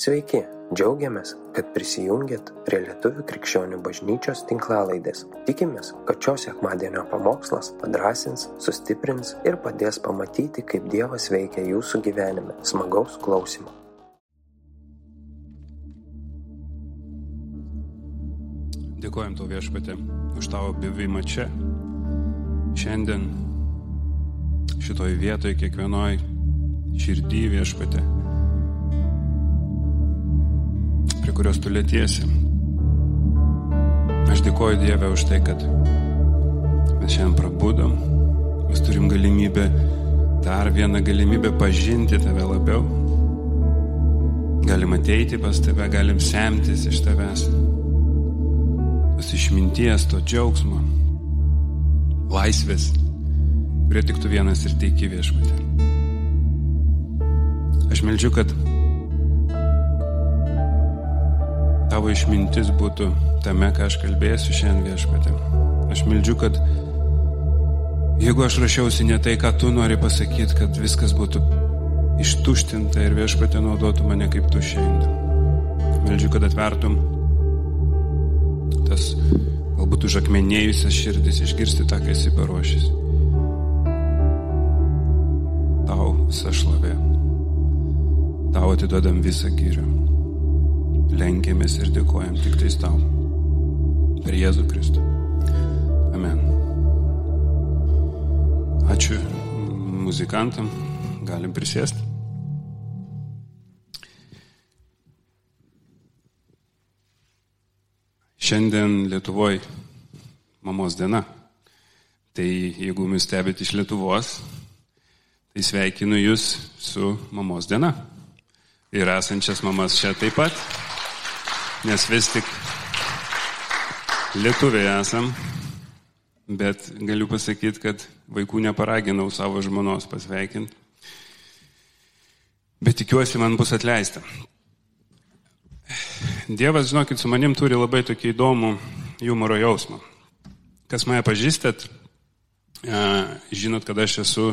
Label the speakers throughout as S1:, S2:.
S1: Sveiki, džiaugiamės, kad prisijungiat prie Lietuvių krikščionių bažnyčios tinklalaidės. Tikimės, kad šios sekmadienio pamokslas padrasins, sustiprins ir padės pamatyti, kaip Dievas veikia jūsų gyvenime. Smagaus klausimų.
S2: Dėkojom tau viešpatė už tavo buvimą čia, šiandien, šitoj vietoj, kiekvienoj širdį viešpatė, kurios tu lėtiesi. Aš dėkoju Dievę už tai, kad mes šiandien prabudom, mes turim galimybę, dar vieną galimybę pažinti tave labiau. Galim ateiti pas tave, galim semtis iš tavęs. Tos išminties, to džiaugsmo, laisvės, kurie tik tu vienas ir teiki viešpatė. Aš meldžiu, kad tavo išmintis būtų tame, ką aš kalbėsiu šiandien viešpatė. Aš meldžiu, kad jeigu aš rašiausi ne tai, ką tu nori pasakyti, kad viskas būtų ištuštinta ir viešpatė naudotų mane kaip tu šiandien. Meldžiu, kad atvertum tas galbūt užakmenėjusias širdis išgirsti tą, ką esi paruošęs. Tau visa šlovė. Tau atiduodam visą gyrių. Lenkėmės ir dėkojam tik tais tau. Per Jėzų Kristų. Amen. Ačiū muzikantam. Galim prisėsti. Šiandien Lietuvoje mamos diena. Tai jeigu mus stebit iš Lietuvos, tai sveikinu Jūs su mamos diena. Ir esančias mamas čia taip pat, nes vis tik lietuviai esam, bet galiu pasakyti, kad vaikų neparaginau savo žmonos pasveikinti. Bet tikiuosi, man bus atleista. Dievas, žinokit, su manim turi labai tokį įdomų humoro jausmą. Kas mane pažįstat, žinot, kad aš esu,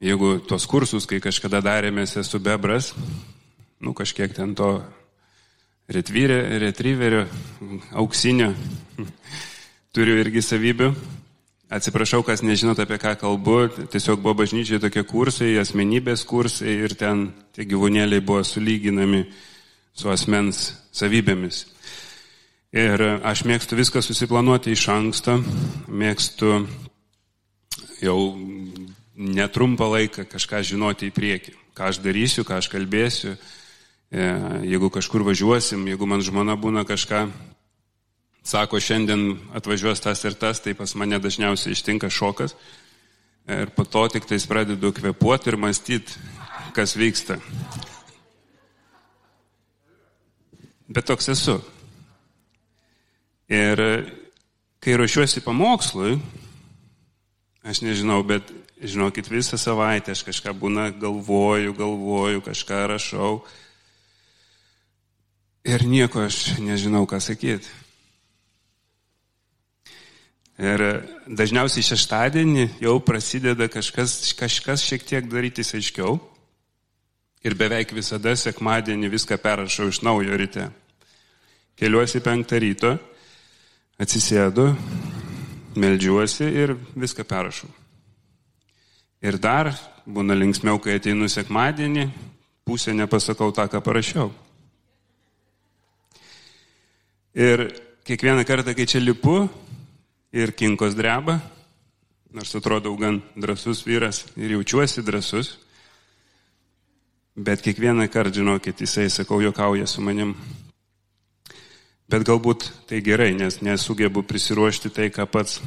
S2: jeigu tos kursus, kai kažkada darėmės, esu bebras, nu kažkiek ten to retriverio, auksinio, turiu irgi savybių. Atsiprašau, kas nežinot apie ką kalbu, tiesiog buvo bažnyčiai tokie kursai, asmenybės kursai ir ten tie gyvūnėliai buvo sulyginami su asmens savybėmis. Ir aš mėgstu viską susiplanuoti iš anksto, mėgstu jau netrumpą laiką kažką žinoti į priekį, ką aš darysiu, ką aš kalbėsiu, jeigu kažkur važiuosim, jeigu man žmona būna kažką, sako, šiandien atvažiuos tas ir tas, tai pas mane dažniausiai ištinka šokas. Ir po to tik tais pradedu kvepuoti ir mąstyti, kas vyksta. Bet toks esu. Ir kai ruošiuosi pamokslui, aš nežinau, bet žinokit, visą savaitę aš kažką būna galvoju, galvoju, kažką rašau. Ir nieko aš nežinau, ką sakyti. Ir dažniausiai šeštadienį jau prasideda kažkas, kažkas šiek tiek darytis aiškiau. Ir beveik visada sekmadienį viską perrašau iš naujo ryte. Keliuosi penktą ryto, atsisėdu, melžiuosi ir viską perrašau. Ir dar būna linksmiau, kai ateinu sekmadienį, pusę nepasakau tą, ką parašiau. Ir kiekvieną kartą, kai čia lipu ir kinkos dreba, nors atrodau gan drasus vyras ir jaučiuosi drasus, Bet kiekvieną kartą, žinokit, jisai, sakau, jokauja su manim. Bet galbūt tai gerai, nes nesugebu prisiruošti tai, ką pats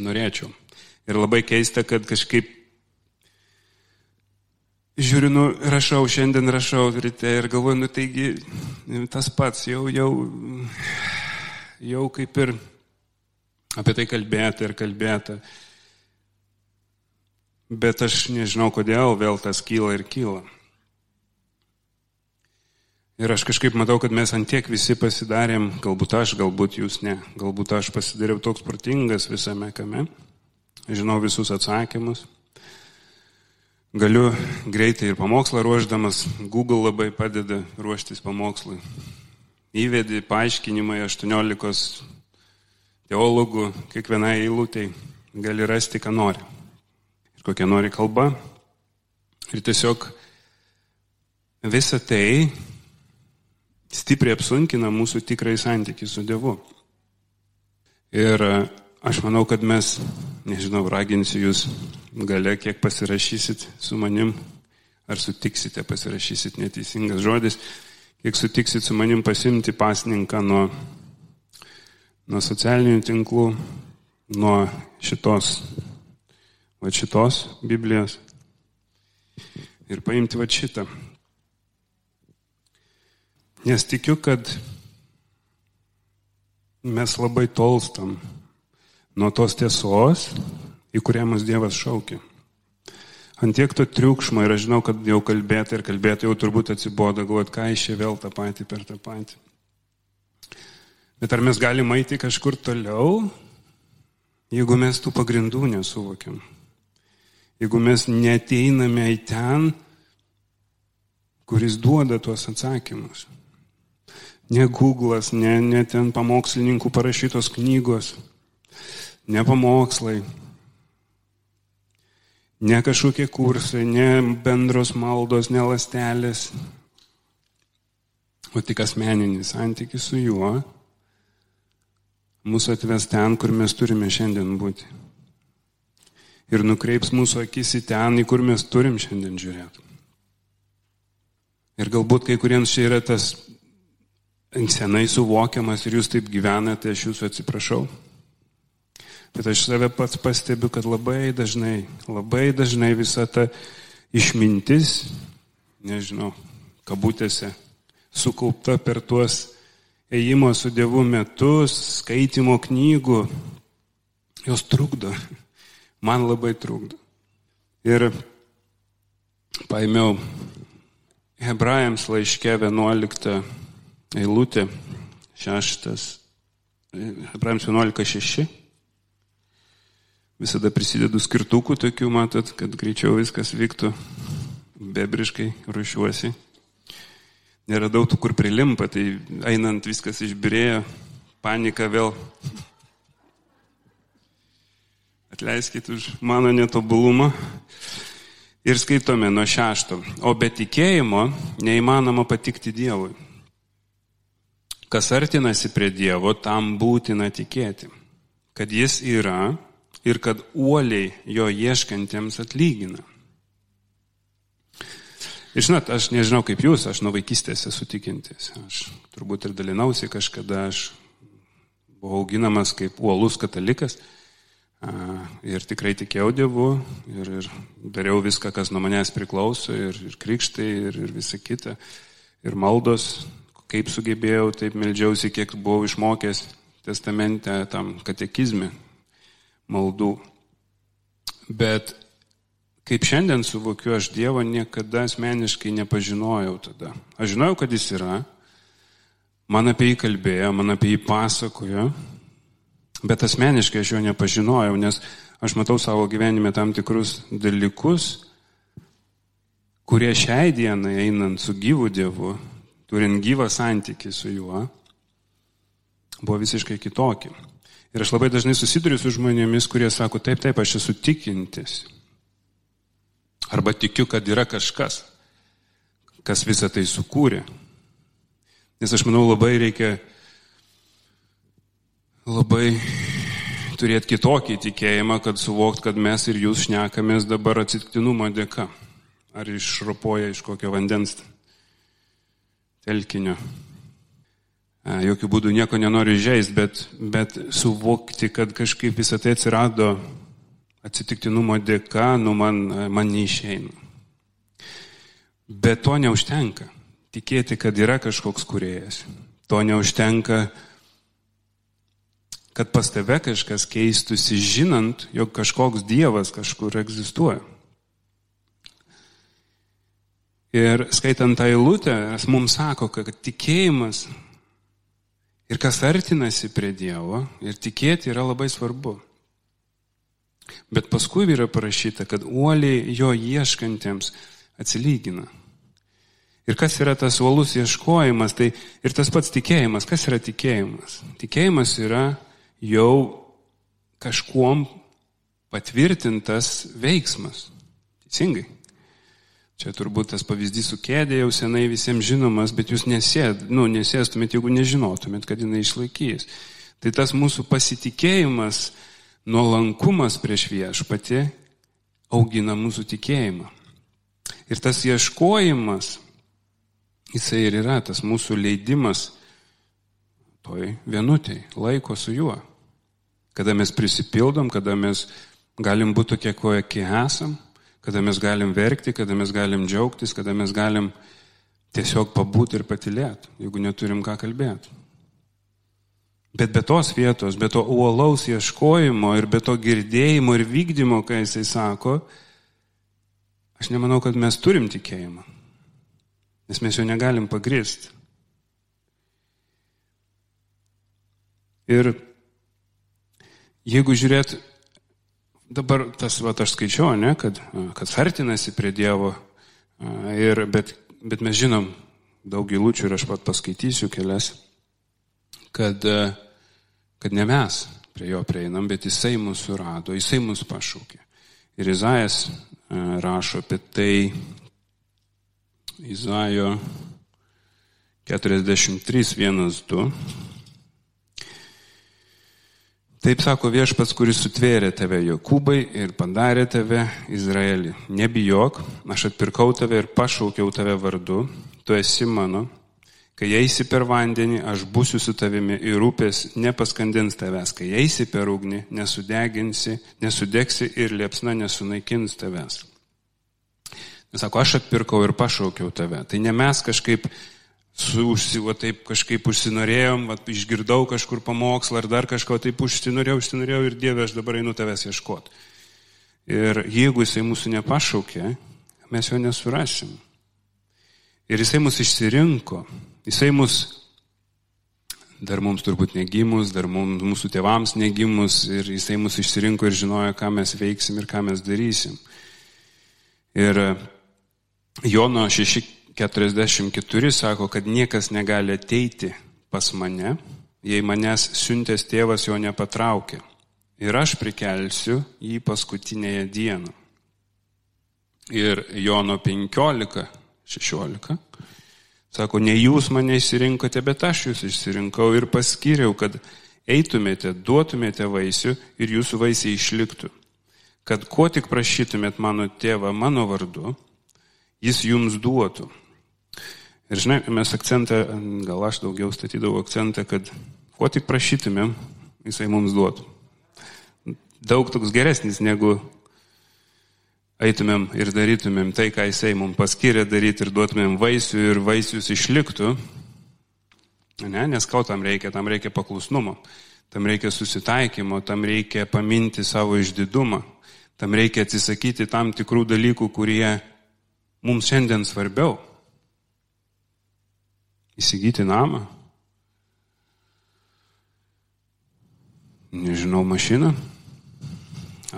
S2: norėčiau. Ir labai keista, kad kažkaip žiūriu, nu, rašau, šiandien rašau ryte ir galvoju, nu taigi tas pats jau, jau, jau kaip ir apie tai kalbėta ir kalbėta. Bet aš nežinau, kodėl vėl tas kyla ir kyla. Ir aš kažkaip matau, kad mes antiek visi pasidarėm, galbūt aš, galbūt jūs ne, galbūt aš pasidariau toks protingas visame kame, žinau visus atsakymus. Galiu greitai ir pamokslą ruoždamas, Google labai padeda ruoštis pamokslui. Įvedi paaiškinimai 18 teologų, kiekvienai eilutei gali rasti, ką nori. Ir kokia nori kalba. Ir tiesiog visa tai stipriai apsunkina mūsų tikrai santykių su Dievu. Ir aš manau, kad mes, nežinau, raginsiu jūs gale, kiek pasirašysit su manim, ar sutiksite, pasirašysit neteisingas žodis, kiek sutiksit su manim pasimti pasninką nuo, nuo socialinių tinklų, nuo šitos, va šitos Biblijos ir paimti va šitą. Nes tikiu, kad mes labai tolstam nuo tos tiesos, į kurią mus Dievas šaukia. Antiek to triukšmo ir aš žinau, kad jau kalbėti ir kalbėti jau turbūt atsibodo, galvot, ką iš čia vėl tą patį per tą patį. Bet ar mes galime eiti kažkur toliau, jeigu mes tų pagrindų nesuvokiam? Jeigu mes neteiname į ten, kuris duoda tuos atsakymus. Ne Google'as, ne, ne ten pamokslininkų parašytos knygos, ne pamokslai, ne kažkokie kursai, ne bendros maldos, ne lastelės, o tik asmeninis santykis su juo mūsų atves ten, kur mes turime šiandien būti. Ir nukreips mūsų akis į ten, į kur mes turim šiandien žiūrėti. Ir galbūt kai kuriems čia yra tas senai suvokiamas ir jūs taip gyvenate, aš jūsų atsiprašau. Bet aš save pats pastebiu, kad labai dažnai, labai dažnai visa ta išmintis, nežinau, kabutėse, sukaupta per tuos ėjimo su Dievu metus, skaitimo knygų, jos trukdo. Man labai trukdo. Ir paėmiau Hebrajams laiške 11 eilutė, šeštas, Hebrajams 11.6. Visada prisidedu skirtukų tokių, matot, kad greičiau viskas vyktų, bebriškai rušiuosi. Neradau tų, kur prilimpa, tai einant viskas išbirėjo, panika vėl. Atleiskit už mano netobulumą. Ir skaitome nuo šešto. O be tikėjimo neįmanoma patikti Dievui. Kas artinasi prie Dievo, tam būtina tikėti, kad Jis yra ir kad uoliai jo ieškantiems atlygina. Ir žinot, aš nežinau kaip jūs, aš nuo vaikystės esu tikintis. Aš turbūt ir dalinausi kažkada, aš buvau auginamas kaip uolus katalikas ir tikrai tikėjau Dievu ir, ir dariau viską, kas nuo manęs priklauso, ir, ir krikštai, ir, ir visa kita, ir maldos, kaip sugebėjau, taip meldžiausi, kiek buvau išmokęs testamente tam katekizme maldų. Bet kaip šiandien suvokiu, aš Dievo niekada asmeniškai nepažinojau tada. Aš žinojau, kad jis yra, man apie jį kalbėjo, man apie jį pasakojo, bet asmeniškai aš jo nepažinojau, nes aš matau savo gyvenime tam tikrus dalykus, kurie šiai dienai einant su gyvu Dievu turint gyvą santykį su juo, buvo visiškai kitokie. Ir aš labai dažnai susiduriu su žmonėmis, kurie sako, taip, taip, aš esu tikintis. Arba tikiu, kad yra kažkas, kas visą tai sukūrė. Nes aš manau, labai reikia labai turėti kitokį tikėjimą, kad suvokt, kad mes ir jūs šnekamės dabar atsitiktinumo dėka. Ar išropoja iš kokio vandens telkinio. Jokių būdų nieko nenoriu žaisti, bet, bet suvokti, kad kažkaip visą tai atsirado atsitiktinumo dėka, nu man, man neišeina. Bet to neužtenka. Tikėti, kad yra kažkoks kuriejas. To neužtenka, kad pas tave kažkas keistusi, žinant, jog kažkoks Dievas kažkur egzistuoja. Ir skaitant tą eilutę, mums sako, kad tikėjimas ir kas artinasi prie Dievo ir tikėti yra labai svarbu. Bet paskui yra parašyta, kad uoliai jo ieškantiems atsilygina. Ir kas yra tas uolus ieškojimas, tai ir tas pats tikėjimas. Kas yra tikėjimas? Tikėjimas yra jau kažkuom patvirtintas veiksmas. Teisingai. Čia turbūt tas pavyzdys su kėdė jau senai visiems žinomas, bet jūs nesėd, nu, nesėstumėt, jeigu nežinotumėt, kad jinai išlaikys. Tai tas mūsų pasitikėjimas, nuolankumas prieš viešpatį augina mūsų tikėjimą. Ir tas ieškojimas, jisai ir yra tas mūsų leidimas toj vienutėj, laiko su juo. Kada mes prisipildom, kada mes galim būti tokie, kokie esam, kada mes galim verkti, kada mes galim džiaugtis, kada mes galim tiesiog pabūti ir patilėti, jeigu neturim ką kalbėti. Bet be tos vietos, be to uolaus ieškojimo ir be to girdėjimo ir vykdymo, kai jisai sako, aš nemanau, kad mes turim tikėjimą. Nes mes jo negalim pagristi. Ir jeigu žiūrėt, dabar tas, va, aš skaičiau, ne, kad, kad artinasi prie Dievo, ir, bet, bet mes žinom daug gilučių ir aš pat paskaitysiu kelias, kad kad ne mes prie jo prieinam, bet jisai mūsų rado, jisai mūsų pašaukė. Ir Izaijas rašo apie tai, Izaijo 43.1.2. Taip sako viešpats, kuris sutvėrė tave Jokūbai ir padarė tave Izraelį. Nebijok, aš atpirkau tave ir pašaukiau tave vardu, tu esi mano, Kai eisi per vandenį, aš būsiu su tavimi ir upės nepaskandins tavęs. Kai eisi per ugnį, nesudeginsi, nesudegsi ir liepsna nesunaikins tavęs. Nes sako, aš atpirkau ir pašaukiau tave. Tai ne mes kažkaip su, užsivo taip kažkaip užsinorėjom, va, išgirdau kažkur pamokslą ar dar kažko taip užsinorėjau, užsinorėjau ir Dieve, aš dabar einu tavęs ieškoti. Ir jeigu jisai mūsų nepašaukė, mes jo nesurasim. Ir jisai mus išsirinko. Jisai mus, dar mums turbūt negimus, dar mums, mūsų tėvams negimus, ir jisai mus išsirinko ir žinojo, ką mes veiksim ir ką mes darysim. Ir Jono 6.44 sako, kad niekas negali ateiti pas mane, jei manęs siuntęs tėvas jo nepatraukė. Ir aš prikelsiu jį paskutinėje dieną. Ir Jono 15 16. Sako, ne jūs mane išsirinkote, bet aš jūs išsirinkau ir paskyriau, kad eitumėte, duotumėte vaisių ir jūsų vaisiai išliktų. Kad ko tik prašytumėt mano tėvą mano vardu, jis jums duotų. Ir žinai, mes akcentą, gal aš daugiau statydavau akcentą, kad ko tik prašytumėm, jisai mums duotų. Daug toks geresnis negu eitumėm ir darytumėm tai, ką jisai mums paskiria daryti ir duotumėm vaisių ir vaisius išliktų, ne, nes kau tam reikia, tam reikia paklusnumo, tam reikia susitaikymo, tam reikia paminti savo išdidumą, tam reikia atsisakyti tam tikrų dalykų, kurie mums šiandien svarbiau. Įsigyti namą, nežinau, mašiną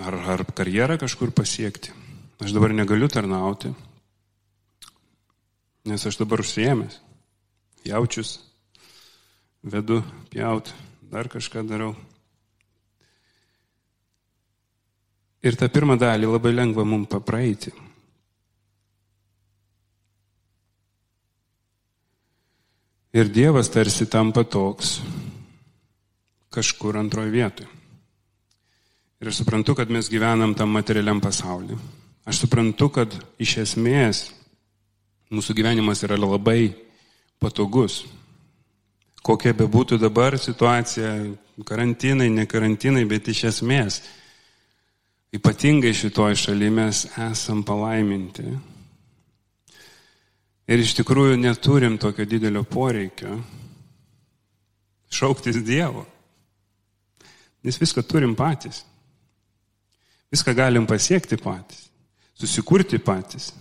S2: ar, ar karjerą kažkur pasiekti. Aš dabar negaliu tarnauti, nes aš dabar užsiemęs. Jaučius, vedu pjaut, dar kažką darau. Ir tą pirmą dalį labai lengva mums papraeiti. Ir Dievas tarsi tampa toks kažkur antroje vietoje. Ir aš suprantu, kad mes gyvenam tam materialiam pasauliu. Aš suprantu, kad iš esmės mūsų gyvenimas yra labai patogus. Kokia be būtų dabar situacija, karantinai, ne karantinai, bet iš esmės, ypatingai šitoj šaly mes esam palaiminti. Ir iš tikrųjų neturim tokio didelio poreikio šauktis Dievo. Nes viską turim patys. Viską galim pasiekti patys susikurti patys.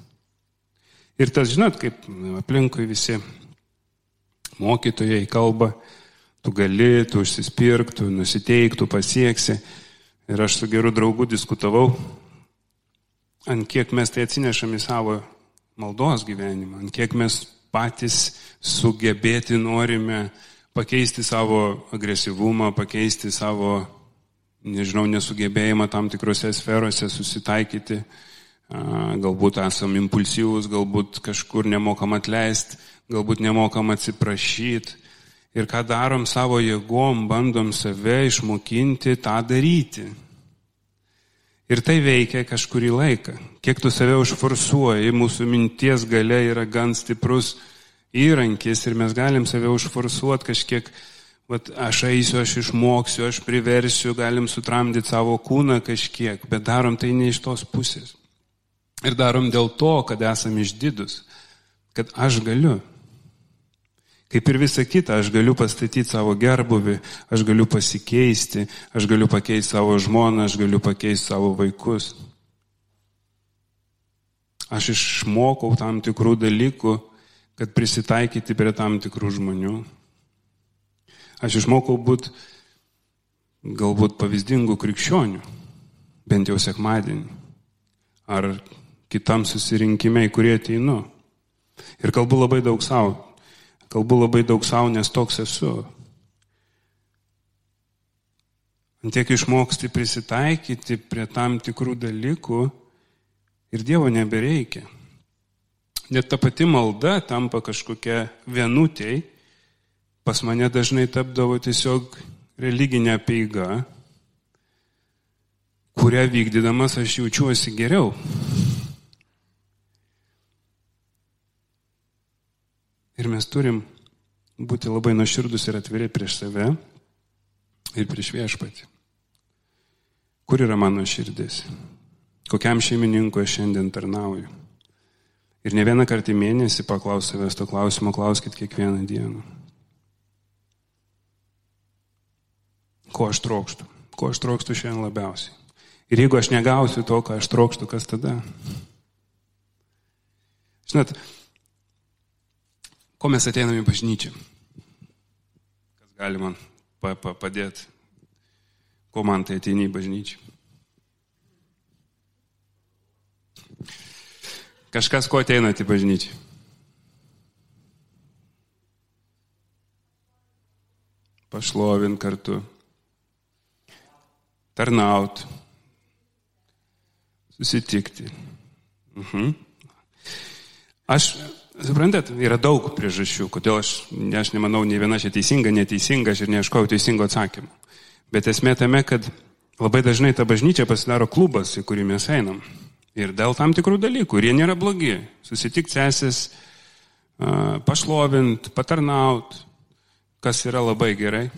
S2: Ir tas, žinot, kaip aplinkui visi mokytojai kalba, tu gali, tu užsispirk, tu nusiteik, tu pasieksi. Ir aš su geru draugu diskutavau, ant kiek mes tai atsinešam į savo maldos gyvenimą, ant kiek mes patys sugebėti norime pakeisti savo agresyvumą, pakeisti savo, nežinau, nesugebėjimą tam tikrose sferose susitaikyti. Galbūt esam impulsyvus, galbūt kažkur nemokam atleisti, galbūt nemokam atsiprašyti. Ir ką darom savo jėgom, bandom save išmokinti tą daryti. Ir tai veikia kažkurį laiką. Kiek tu save užforsuoji, mūsų minties gale yra gan stiprus įrankis ir mes galim save užforsuoti kažkiek, vat, aš eisiu, aš išmoksiu, aš priversiu, galim sutramdyti savo kūną kažkiek, bet darom tai ne iš tos pusės. Ir darom dėl to, kad esam išdidus, kad aš galiu. Kaip ir visa kita, aš galiu pastatyti savo gerbuvį, aš galiu pasikeisti, aš galiu pakeisti savo žmoną, aš galiu pakeisti savo vaikus. Aš išmokau tam tikrų dalykų, kad prisitaikyti prie tam tikrų žmonių. Aš išmokau būti galbūt pavyzdingų krikščionių, bent jau sekmadienį, ar kitam susirinkimai, kurie ateinu. Ir kalbu labai daug savo. Kalbu labai daug savo, nes toks esu. Antiek išmoksti prisitaikyti prie tam tikrų dalykų ir Dievo nebereikia. Net ta pati malda tampa kažkokia vienutėj, pas mane dažnai tapdavo tiesiog religinė peiga, kurią vykdydamas aš jaučiuosi geriau. Ir mes turim būti labai nuoširdus ir atviri prieš save ir prieš viešpatį. Kur yra mano širdis? Kokiam šeimininkui aš šiandien tarnauju? Ir ne vieną kartą į mėnesį paklaus savęs to klausimo, klauskit kiekvieną dieną. Ko aš trokštų? Ko aš trokštų šiandien labiausiai? Ir jeigu aš negausiu to, ką aš trokštų, kas tada? Žinot, ko mes ateiname į bažnyčią? Kas gali man pa pa padėti? Ko man tai ateini į bažnyčią? Kažkas, ko ateinate į bažnyčią? Pašlovint kartu. Tarnaut. Susitikti. Mhm. Aš, suprantat, yra daug priežasčių, kodėl aš, aš nemanau, nei viena čia teisinga, neteisinga, aš ir neieškojau teisingo atsakymo. Bet esmė tame, kad labai dažnai ta bažnyčia pasidaro klubas, į kurį mes einam. Ir dėl tam tikrų dalykų, jie nėra blogi. Susitikti sesės, pašlovint, patarnaut, kas yra labai gerai.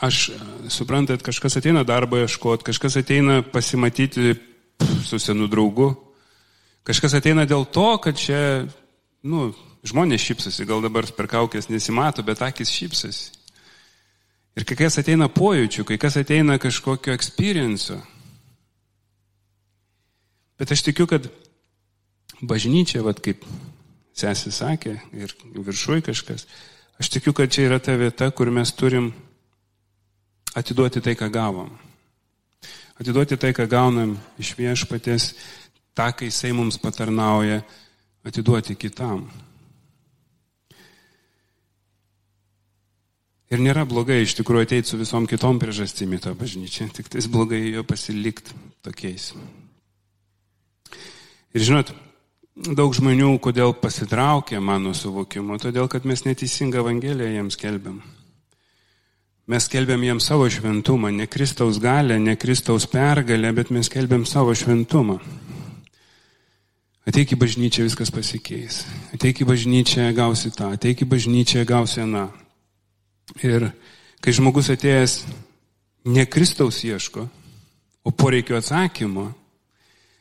S2: Aš suprantat, kažkas ateina darbo ieškoti, kažkas ateina pasimatyti su senu draugu, kažkas ateina dėl to, kad čia, nu, žmonės šypsosi, gal dabar per kaukės nesimato, bet akis šypsosi. Ir kai kas ateina pojūčių, kai kas ateina kažkokio experience'o. Bet aš tikiu, kad bažnyčia, vad kaip sesė sakė, ir viršui kažkas, aš tikiu, kad čia yra ta vieta, kur mes turim atiduoti tai, ką gavom. Atiduoti tai, ką gaunam iš viešpatės, tą, kai jisai mums patarnauja, atiduoti kitam. Ir nėra blogai iš tikrųjų ateiti su visom kitom priežastimi tą bažnyčią, tik tais blogai jo pasilikti tokiais. Ir žinot, daug žmonių, kodėl pasitraukė mano suvokimu, todėl kad mes neteisingą Evangeliją jiems kelbiam. Mes kelbiam jiems savo šventumą, ne Kristaus galę, ne Kristaus pergalę, bet mes kelbiam savo šventumą. Ateik į bažnyčią, viskas pasikeis. Ateik į bažnyčią, gausi tą, ateik į bažnyčią, gausi aną. Ir kai žmogus atėjęs ne Kristaus ieško, o poreikio atsakymo,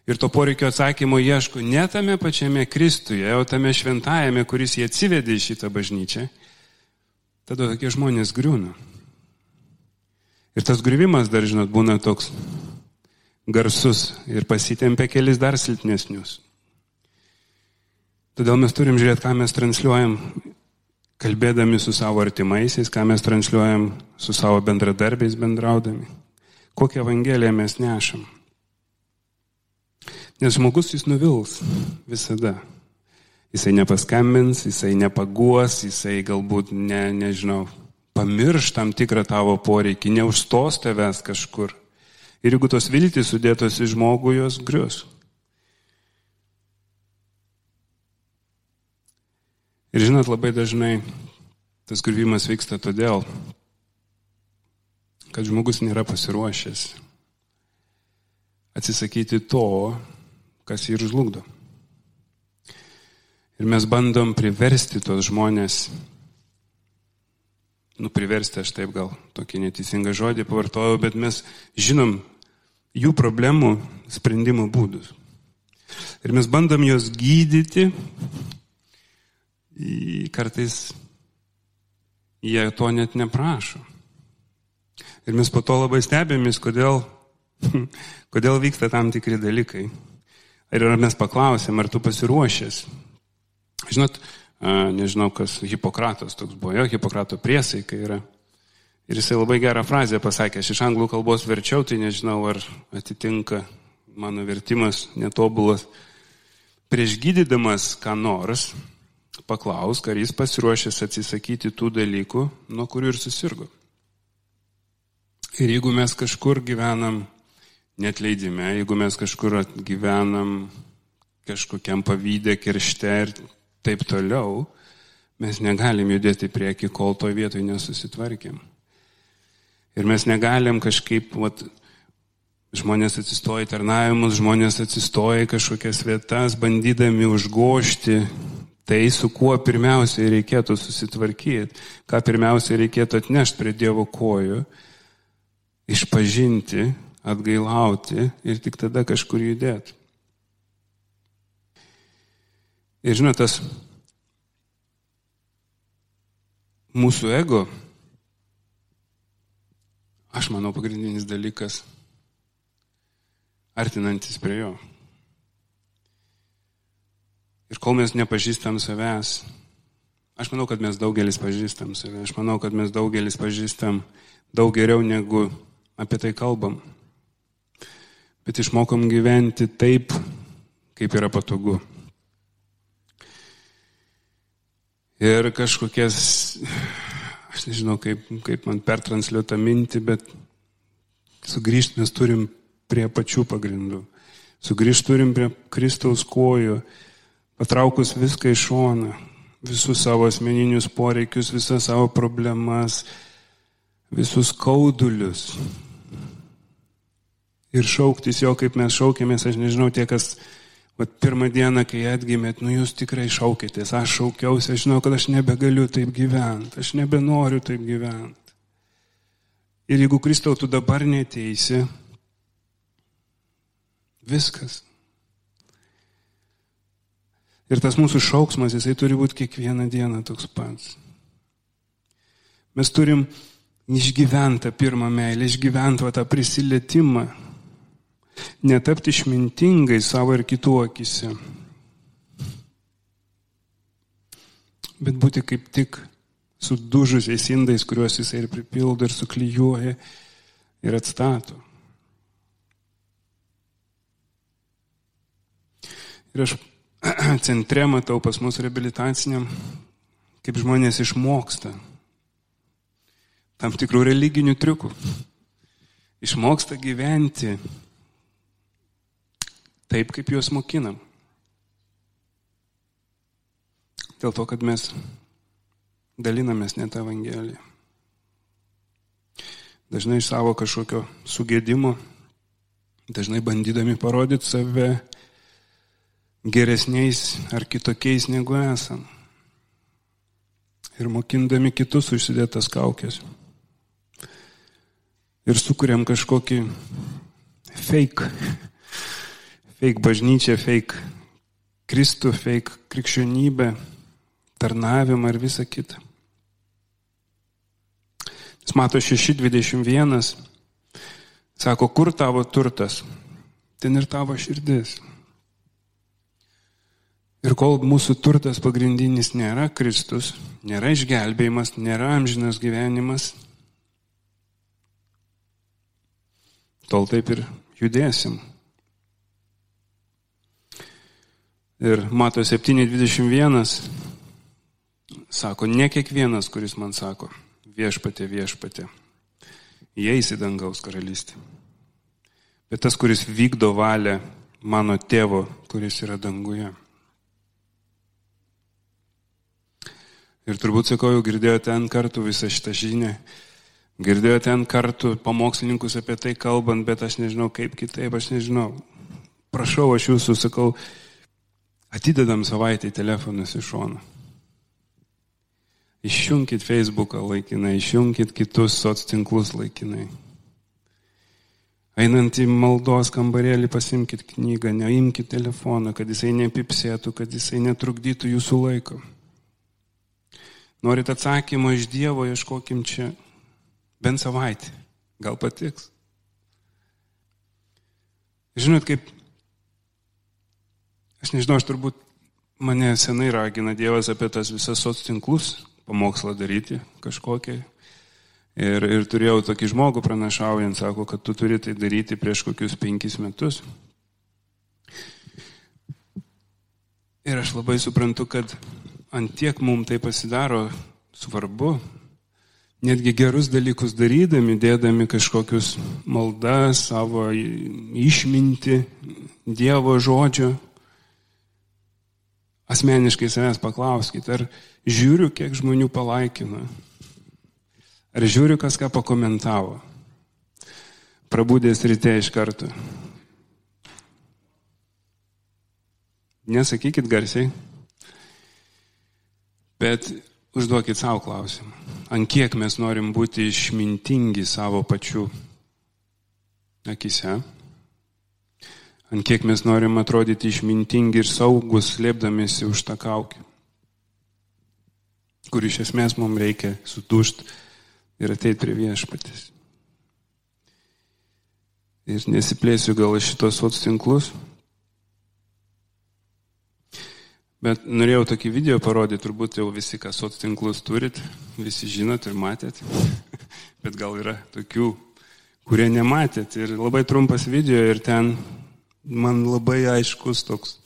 S2: Ir to poreikio atsakymo ieško ne tame pačiame Kristuje, o tame šventajame, kuris jį atsivedė į šitą bažnyčią. Tada tokie žmonės griūna. Ir tas griuvimas dar, žinot, būna toks garsus ir pasitempia kelis dar silpnesnius. Todėl mes turim žiūrėti, ką mes transliuojam, kalbėdami su savo artimaisiais, ką mes transliuojam su savo bendradarbiais bendraudami, kokią evangeliją mes nešam. Nes žmogus jis nuvils visada. Jisai nepaskambins, jisai nepaguos, jisai galbūt, ne, nežinau, pamirš tam tikrą tavo poreikį, neužstos tavęs kažkur. Ir jeigu tos viltys sudėtos į žmogų, jos grius. Ir žinot, labai dažnai tas griuvimas vyksta todėl, kad žmogus nėra pasiruošęs atsisakyti to, kas jį ir žlugdo. Ir mes bandom priversti tos žmonės, nu priversti aš taip gal tokį neteisingą žodį pavartojau, bet mes žinom jų problemų sprendimo būdus. Ir mes bandom juos gydyti, kartais jie to net neprašo. Ir mes po to labai stebėmės, kodėl, kodėl vyksta tam tikri dalykai. Ir ar mes paklausėm, ar tu pasiruošęs. Žinot, nežinau, kas Hipokratas toks buvo, jo Hipokrato priesaika yra. Ir jisai labai gerą frazę pasakė, aš iš anglų kalbos verčiau, tai nežinau, ar atitinka mano vertimas netobulas. Prieš gydydamas ką nors, paklausk, ar jis pasiruošęs atsisakyti tų dalykų, nuo kurių ir susirgo. Ir jeigu mes kažkur gyvenam net leidime, jeigu mes kažkur gyvenam kažkokiam pavydė, kiršte ir taip toliau, mes negalim judėti prieki, kol to vietoj nesusitvarkėm. Ir mes negalim kažkaip, vat, žmonės atsistoja į tarnavimus, žmonės atsistoja į kažkokias vietas, bandydami užgošti tai, su kuo pirmiausiai reikėtų susitvarkyti, ką pirmiausiai reikėtų atnešti prie Dievo kojų išpažinti, atgailauti ir tik tada kažkur judėti. Ir žinot, tas mūsų ego, aš manau, pagrindinis dalykas, artinantis prie jo. Ir kol mes nepažįstam savęs, aš manau, kad mes daugelis pažįstam save, aš manau, kad mes daugelis pažįstam daug geriau negu apie tai kalbam. Bet išmokom gyventi taip, kaip yra patogu. Ir kažkokias, aš nežinau, kaip, kaip man pertransliuota mintį, bet sugrįžti mes turim prie pačių pagrindų. Sugrįžti turim prie Kristaus kojų, patraukus viską iš šoną, visus savo asmeninius poreikius, visas savo problemas, visus kaudulius, ir šauktis jo, kaip mes šaukėmės, aš nežinau, tie, kas vat, pirmą dieną, kai atgimėt, nu jūs tikrai šaukėtės, aš šaukiausi, aš žinau, kad aš nebegaliu taip gyventi, aš nebenoriu taip gyventi. Ir jeigu Kristau tu dabar neteisi, viskas. Ir tas mūsų šauksmas, jisai turi būti kiekvieną dieną toks pats. Mes turim išgyventą pirmą meilę, išgyventą tą prisilietimą netapti išmintingai savo ir kitų akise, bet būti kaip tik sudužusiais indais, kuriuos jisai ir pripildo ir suklyjuoja ir atstato. Ir aš centre matau pas mus reabilitaciniam, kaip žmonės išmoksta tam tikrų religinių triukų. Išmoksta gyventi taip, kaip juos mokinam. Dėl to, kad mes dalinamės net Evangeliją. Dažnai iš savo kažkokio sugėdimo, dažnai bandydami parodyti save geresniais ar kitokiais negu esam. Ir mokindami kitus užsidėtas kaukės. Ir sukuriam kažkokį fake fake bažnyčią, fake Kristų, fake krikščionybę, tarnavimą ir visą kitą. Jis mato 6.21, sako, kur tavo turtas, ten ir tavo širdis. Ir kol mūsų turtas pagrindinis nėra Kristus, nėra išgelbėjimas, nėra amžinas gyvenimas, tol taip ir judėsim. Ir mato 7.21 sako, ne kiekvienas, kuris man sako, viešpatė, viešpatė, įeis į dangaus karalystę. Bet tas, kuris vykdo valią mano tėvo, kuris yra danguje. Ir turbūt sakau, jau girdėjote ten kartų visą šitą žinią, girdėjote ten kartų pamokslininkus apie tai kalbant, bet aš nežinau kaip kitaip, aš nežinau. Prašau, aš jūsų sakau, atidedam savaitę telefonus iš šono. Išjungkit Facebooką laikinai, išjungkit kitus soc tinklus laikinai. Einant į maldos kambarėlį pasimkite knygą, neimkite telefoną, kad jisai nepipsėtų, kad jisai netrukdytų jūsų laiko. Norit atsakymą iš Dievo, ieškokim čia bent savaitę. Gal patiks. Žinot, kaip, aš nežinau, aš turbūt mane senai ragina Dievas apie tas visas soc tinklus pamokslą daryti kažkokią. Ir, ir turėjau tokį žmogų pranašaujant, sako, kad tu turi tai daryti prieš kokius penkis metus. Ir aš labai suprantu, kad antiek mums tai pasidaro svarbu, netgi gerus dalykus darydami, dėdami kažkokius maldas, savo išminti, Dievo žodžio, asmeniškai savęs paklauskite, ar žiūriu, kiek žmonių palaikina, ar žiūriu, kas ką pakomentavo, prabūdęs ryte iš karto. Nesakykit garsiai, bet užduokit savo klausimą. Ant kiek mes norim būti išmintingi savo pačių akise? Ant kiek mes norim atrodyti išmintingi ir saugus, slėpdamėsi už tą kaukę, kur iš esmės mums reikia sudušti ir ateiti prie viešpatės. Ir nesiplėsiu gal šitos soc tinklus, bet norėjau tokį video parodyti, turbūt jau visi, kas soc tinklus turit, visi žinot ir matėt, bet gal yra tokių, kurie nematėt. Ir labai trumpas video ir ten man labai aiškus toks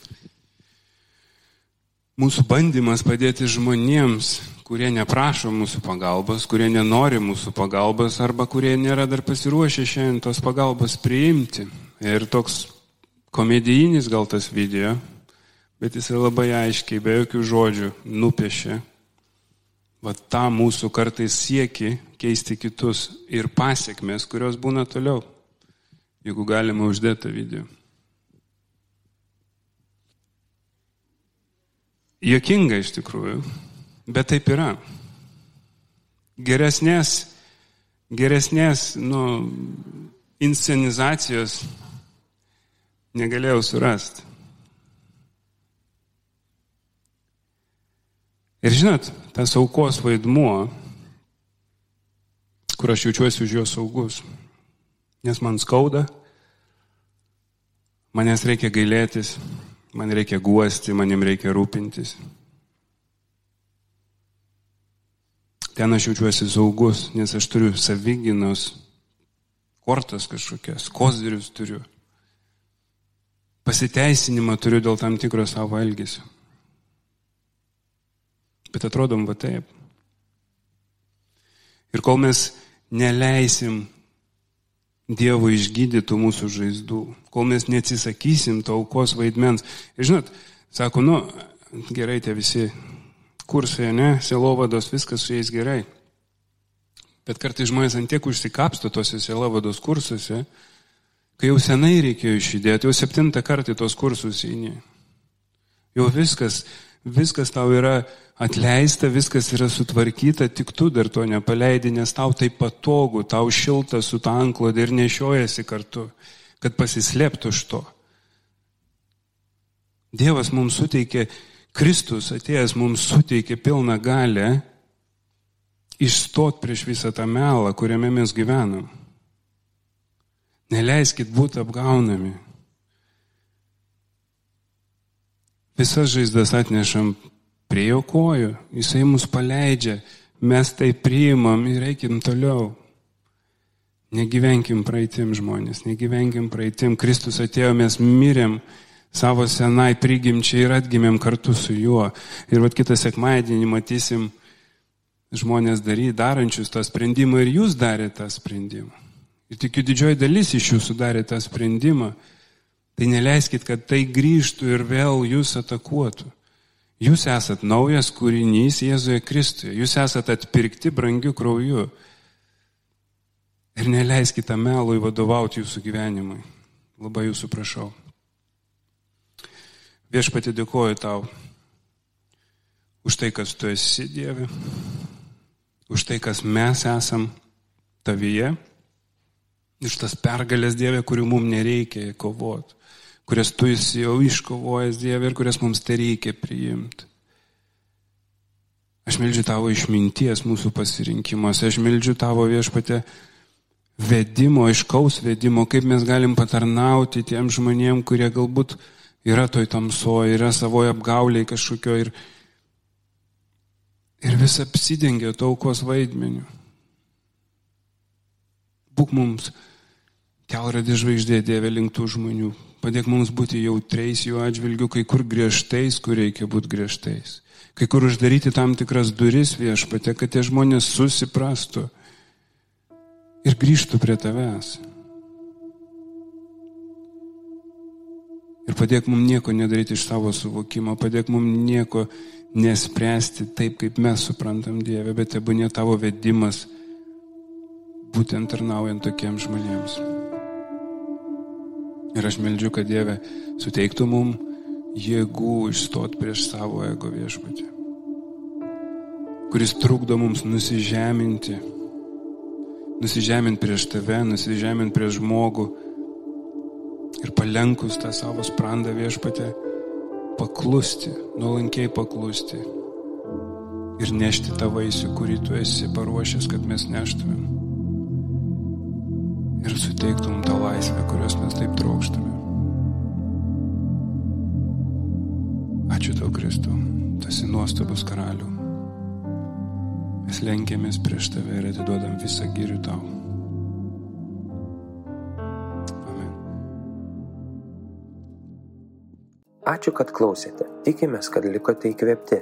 S2: mūsų bandymas padėti žmonėms, kurie neprašo mūsų pagalbos, kurie nenori mūsų pagalbos arba kurie nėra dar pasiruošę šiandien tos pagalbos priimti. Ir toks komedijinis gal tas video, bet jisai labai aiškiai, be jokių žodžių, nupiešė va tą mūsų kartais sieki keisti kitus ir pasiekmes, kurios būna toliau, jeigu galima uždėti video. Jokinga iš tikrųjų, bet taip yra. Geresnės, geresnės, nu, inscenizacijos negalėjau surasti. Ir žinot, tas aukos vaidmuo, kur aš jaučiuosi už jo saugus, nes man skauda, manęs reikia gailėtis, man reikia guosti, manim reikia rūpintis. Ten aš jaučiuosi saugus, nes aš turiu savyginos kortas kažkokias, kozirius turiu. Pasiteisinimą turiu dėl tam tikro savo elgesio. Bet atrodom va taip. Ir kol mes neleisim Dievo išgydytų mūsų žaizdų, kol mes neatsisakysim to aukos vaidmens. Ir žinot, sako, nu, gerai tie visi kursai, ne, selovados, viskas su jais gerai. Bet kartai žmonės antiek užsikapsto tose selovados kursuose, kai jau senai reikėjo išjudėti, jau septintą kartą tos kursus įni. Jau viskas, viskas tau yra atleista, viskas yra sutvarkyta, tik tu dar to nepaleidi, nes tau tai patogu, tau šilta su ta anklodė ir nešiojasi kartu, kad pasislėptų iš to. Dievas mums suteikė, Kristus atėjęs mums suteikė pilną galę išstot prieš visą tą melą, kuriame mes gyvenam. Neleiskit būti apgaunami. Visas žaizdas atnešam prie jo kojų, jisai mus paleidžia, mes tai priimam ir eikim toliau. Negyvenkim praeitim žmonės, negyvenkim praeitim. Kristus atėjo, mes mirėm savo senai prigimčiai ir atgimėm kartu su juo. Ir vat kitą sekmadienį matysim žmonės dary, darančius tą sprendimą ir jūs darėte tą sprendimą. Ir tikiu didžioji dalis iš jūsų darė tą sprendimą. Tai neleiskit, kad tai grįžtų ir vėl jūs atakuotų. Jūs esat naujas kūrinys Jėzuje Kristuje. Jūs esat atpirkti brangiu krauju. Ir neleiskite melui vadovauti jūsų gyvenimui. Labai jūsų prašau. Viešpatį dėkoju tau už tai, kas tu esi Dieve, už tai, kas mes esam tavyje, iš tas pergalės Dieve, kurių mums nereikia kovoti, kurias tu esi jau iškovojęs Dieve ir kurias mums tai reikia priimti. Aš meldžiu tavo išminties mūsų pasirinkimuose, aš meldžiu tavo viešpatę vedimo, aiškaus vedimo, kaip mes galim patarnauti tiem žmonėm, kurie galbūt yra toj tamsoje, yra savoje apgauliai kažkokio ir, ir vis apsidengia taukos vaidmeniu. Būk mums kelradė žvaigždė Dieve linktų žmonių. Padėk mums būti jautriais jų atžvilgių, kai kur griežtais, kur reikia būti griežtais. Kai kur uždaryti tam tikras duris viešpatė, kad tie žmonės susiprastų ir grįžtų prie tavęs. Ir padėk mums nieko nedaryti iš savo suvokimo, padėk mums nieko nespręsti taip, kaip mes suprantam Dievę, bet tebūnė tavo vedimas būtent tarnaujant tokiems žmonėms. Ir aš meldžiu, kad Dieve suteiktų mums jėgų išstot prieš savo ego viešpatį, kuris trukdo mums nusižeminti nusižemint prieš tave, nusižemint prieš žmogų ir palenkus tą savo sprandą viešpatę, paklusti, nuolankiai paklusti ir nešti tą vaisių, kurį tu esi paruošęs, kad mes neštumėm. Ir suteiktum tą laisvę, kurios mes taip trokštame. Ačiū tau, Kristau, esi nuostabus karalius. Mes lenkiamės prieš tave ir atiduodam visą girių tau. Amen.
S1: Ačiū, kad klausėte. Tikimės, kad likote įkvėpti.